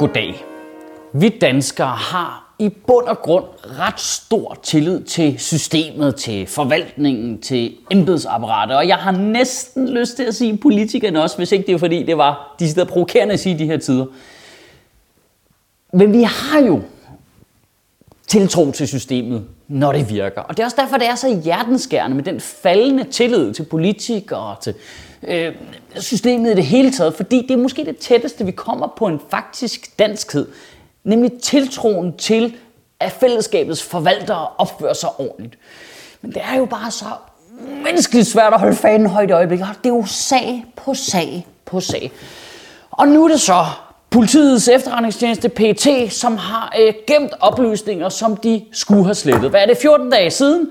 Goddag. Vi danskere har i bund og grund ret stor tillid til systemet, til forvaltningen, til embedsapparatet, og jeg har næsten lyst til at sige politikerne også, hvis ikke det er fordi det var de steder provokerende at sige i de her tider. Men vi har jo tiltro til systemet, når det virker. Og det er også derfor, det er så hjertenskærende med den faldende tillid til politikere og til øh, systemet i det hele taget, fordi det er måske det tætteste, vi kommer på en faktisk danskhed, nemlig tiltroen til, at fællesskabets forvaltere opfører sig ordentligt. Men det er jo bare så menneskeligt svært at holde fanen højt i øjeblikket. Det er jo sag på sag på sag. Og nu er det så politiets efterretningstjeneste PT, som har øh, gemt oplysninger, som de skulle have slettet. Hvad er det, 14 dage siden?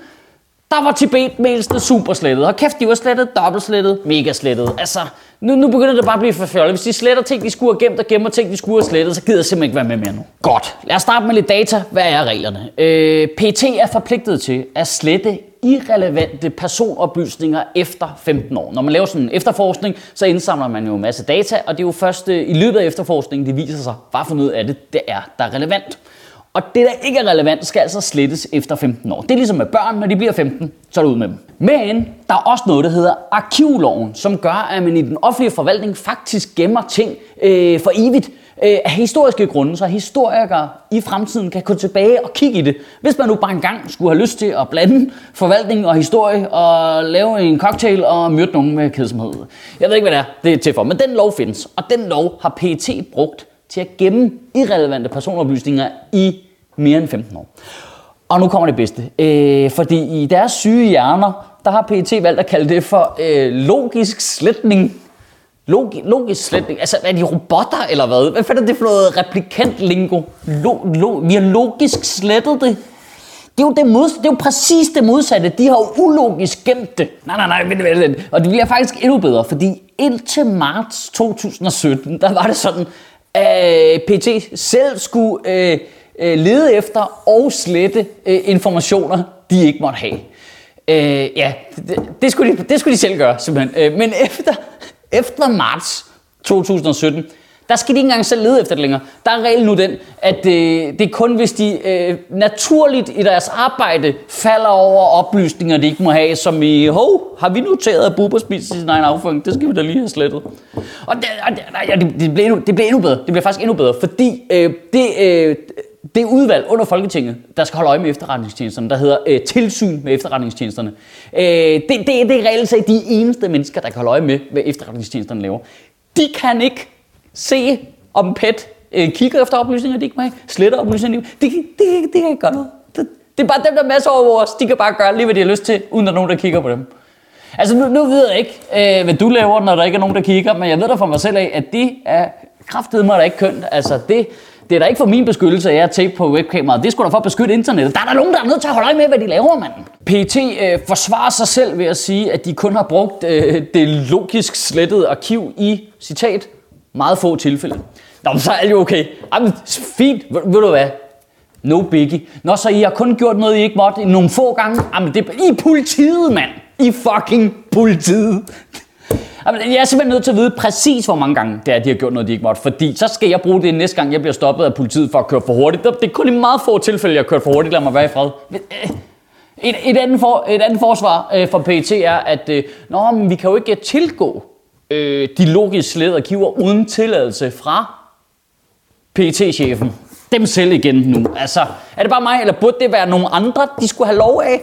Der var Tibet-mailsene super slettet. Og kæft, de var slettet, dobbelt slettet, mega slettet. Altså, nu, nu begynder det bare at blive for fjollet. Hvis de sletter ting, de skulle have gemt, og gemmer ting, de skulle have slettet, så gider jeg simpelthen ikke være med mere nu. Godt. Lad os starte med lidt data. Hvad er reglerne? Øh, PT er forpligtet til at slette irrelevante personoplysninger efter 15 år. Når man laver sådan en efterforskning, så indsamler man jo en masse data, og det er jo først øh, i løbet af efterforskningen, det viser sig, hvad for noget af det, det er, der er relevant. Og det, der ikke er relevant, skal altså slettes efter 15 år. Det er ligesom med børn, når de bliver 15, så er det ud med dem. Men der er også noget, der hedder arkivloven, som gør, at man i den offentlige forvaltning faktisk gemmer ting øh, for evigt øh, af historiske grunde, så historikere i fremtiden kan gå tilbage og kigge i det. Hvis man nu bare engang skulle have lyst til at blande forvaltning og historie og lave en cocktail og myrde nogen med kedsomhed. Jeg ved ikke, hvad det er, det er til for, men den lov findes, og den lov har PET brugt til at gemme irrelevante personoplysninger i mere end 15 år. Og nu kommer det bedste. Øh, fordi i deres syge hjerner, der har PET valgt at kalde det for øh, logisk sletning. Logi, logisk sletning. Altså, er de robotter eller hvad? Hvad fanden er det for noget replikant-lingo? Lo, lo, vi har logisk slettet det. Det er, jo det, mod, det er jo præcis det modsatte. De har jo ulogisk gemt det. Nej, nej, nej, vent, vent, vent. Og det bliver faktisk endnu bedre, fordi indtil marts 2017, der var det sådan, at øh, PT selv skulle øh, øh, lede efter og slette øh, informationer, de ikke måtte have. Øh, ja, det, det, skulle de, det skulle de selv gøre, simpelthen. Øh, men efter, efter marts 2017, der skal de ikke engang selv lede efter det længere. Der er reglen nu den, at øh, det er kun hvis de øh, naturligt i deres arbejde falder over oplysninger, de ikke må have, som i, hov, har vi noteret, at Bubber spiser sin egen afføring? Det skal vi da lige have slettet. Og det, og det, det, det, bliver endnu, det bliver endnu bedre. Det bliver faktisk endnu bedre, fordi øh, det, øh, det udvalg under Folketinget, der skal holde øje med efterretningstjenesterne, der hedder øh, tilsyn med efterretningstjenesterne. Øh, det, det, det er reelt set de eneste mennesker, der kan holde øje med, hvad efterretningstjenesterne laver. De kan ikke se, om PET øh, kigger efter oplysninger, de ikke må have, sletter oplysninger. De, de, de, de kan ikke gøre noget. Det, det er bare dem, der er masser over os. De kan bare gøre lige, hvad de har lyst til, uden at nogen, der kigger på dem. Altså, nu, nu ved jeg ikke, øh, hvad du laver, når der ikke er nogen, der kigger, men jeg ved da for mig selv af, at det er kraftedeme, der ikke kønt. Altså, det, det er da ikke for min beskyttelse, at jeg er tape på webkameraet. Det skulle da for at beskytte internettet. Der er der nogen, der er nødt til at holde øje med, hvad de laver, mand. PT øh, forsvarer sig selv ved at sige, at de kun har brugt øh, det logisk slettede arkiv i, citat, meget få tilfælde. Nå, så er alt jo okay. Jamen, fint. Ved, ved du hvad? No biggie. Nå, så I har kun gjort noget, I ikke måtte nogle få gange. Jamen, det er i politiet, mand. I fucking politiet. Jamen, jeg er simpelthen nødt til at vide præcis, hvor mange gange det er, de har gjort noget, de ikke måtte. Fordi så skal jeg bruge det næste gang, jeg bliver stoppet af politiet for at køre for hurtigt. Det er kun i meget få tilfælde, jeg har kørt for hurtigt. Lad mig være i fred. Øh, et, et, andet, for, et andet forsvar øh, for PET er, at øh, Nå, men vi kan jo ikke øh, tilgå øh, de logisk sledede arkiver uden tilladelse fra PET-chefen. Dem selv igen nu. Altså, er det bare mig, eller burde det være nogle andre, de skulle have lov af?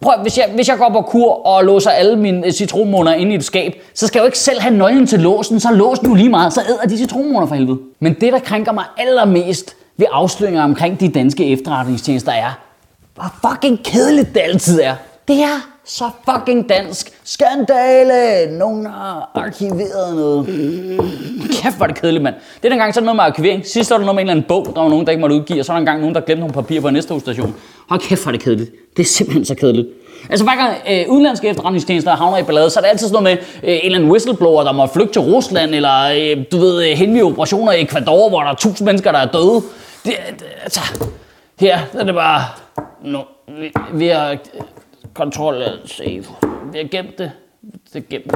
Prøv, hvis jeg, hvis jeg går på kur og låser alle mine øh, citronmåner ind i et skab, så skal jeg jo ikke selv have nøglen til låsen, så lås du lige meget, så æder de citronmåner for helvede. Men det, der krænker mig allermest ved afsløringer omkring de danske efterretningstjenester er, hvor fucking kedeligt det altid er. Det er så fucking dansk. Skandale! Nogen har arkiveret noget. Kæft, hvor er det kedeligt, mand. Det er dengang sådan noget med arkivering. Sidst var der noget med en eller anden bog, der var nogen, der ikke måtte udgive, og så var der engang nogen, der glemte nogle papirer på en næste station. Hold kæft, hvor er det kedeligt. Det er simpelthen så kedeligt. Altså hver gang øh, udenlandske efterretningstjenester havner i ballade, så er det altid sådan noget med øh, en eller anden whistleblower, der må flygte til Rusland, eller øh, du ved, øh, hemmelige henvige operationer i Ecuador, hvor der er tusind mennesker, der er døde. Det, det, altså, her er det bare... No, vi, vi har kontrol save. Vi har gemt det. Det er gemt.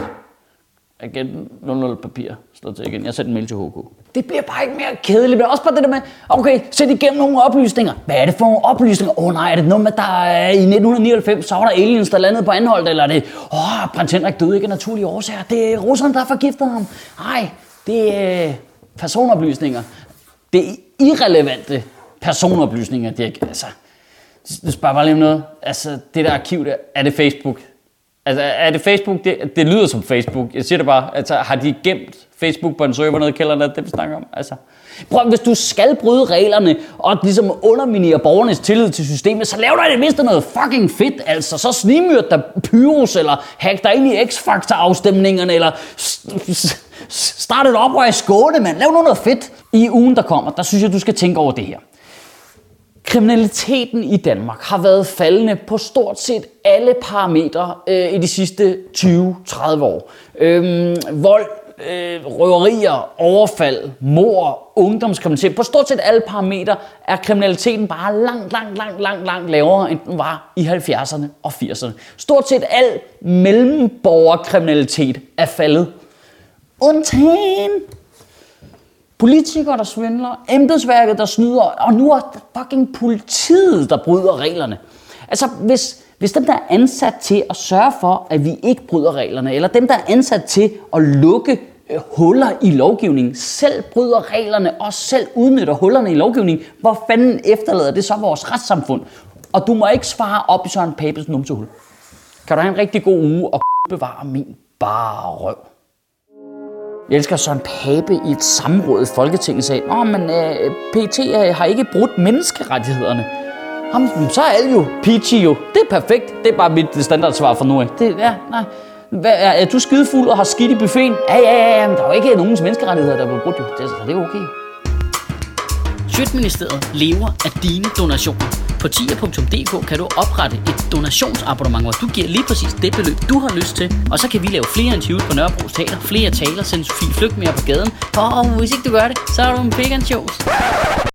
igen 00 papir slået til igen. Jeg sætter en mail til HK. Det bliver bare ikke mere kedeligt. Men også bare det der med, okay, sæt igennem nogle oplysninger. Hvad er det for nogle oplysninger? Åh oh, nej, er det noget med, der er, i 1999, så var der aliens, der landede på anholdt, eller er det, åh, oh, prins Henrik døde ikke af naturlige årsager. Det er russerne, der forgifter ham. Nej, det er øh, personoplysninger. Det er irrelevante personoplysninger, det er, altså, du spørger bare lige om noget. Altså, det der arkiv der, er det Facebook? Altså, er det Facebook? Det, det lyder som Facebook. Jeg siger det bare. Altså, har de gemt Facebook på en server nede i kælderen? Det, vi snakker om. Altså, prøv, hvis du skal bryde reglerne og ligesom underminere borgernes tillid til systemet, så lav dig det mindste noget fucking fedt. Altså, så snimyrt dig pyros, eller hack dig ind i X-Factor-afstemningerne, eller start et oprør i Skåne, mand. Lav nu noget fedt. I ugen, der kommer, der synes jeg, du skal tænke over det her. Kriminaliteten i Danmark har været faldende på stort set alle parametre øh, i de sidste 20-30 år. Øhm, vold, øh, røverier, overfald, mor, ungdomskriminalitet. På stort set alle parametre er kriminaliteten bare langt, langt, langt, langt, langt lavere, end den var i 70'erne og 80'erne. Stort set al mellemborgerkriminalitet er faldet. Undtagen Politikere, der svindler, embedsværket, der snyder, og nu er fucking politiet, der bryder reglerne. Altså, hvis, hvis dem, der er ansat til at sørge for, at vi ikke bryder reglerne, eller dem, der er ansat til at lukke øh, huller i lovgivningen, selv bryder reglerne og selv udnytter hullerne i lovgivningen, hvor fanden efterlader det så vores retssamfund? Og du må ikke svare op i Søren Papes numsehul. Kan du have en rigtig god uge og bevare min bare røv. Jeg elsker Søren Pape i et samråd i Folketinget sagde, Nå, men øh, PT øh, har ikke brudt menneskerettighederne. Jamen, så er alle jo peachy jo. Det er perfekt. Det er bare mit standardsvar for nu af. Det, ja, nej. Hvad, er, er du skidefuld og har skidt i buffeten? Ja, ja, ja, men der er jo ikke nogen menneskerettigheder, der er blevet brudt jo. Det, det er okay. Sjøtministeriet lever af dine donationer. På tia.dk kan du oprette et donationsabonnement, hvor du giver lige præcis det beløb, du har lyst til. Og så kan vi lave flere interviews på Nørrebro Teater, flere taler, sende Sofie Flygt mere på gaden. Og hvis ikke du gør det, så er du en big.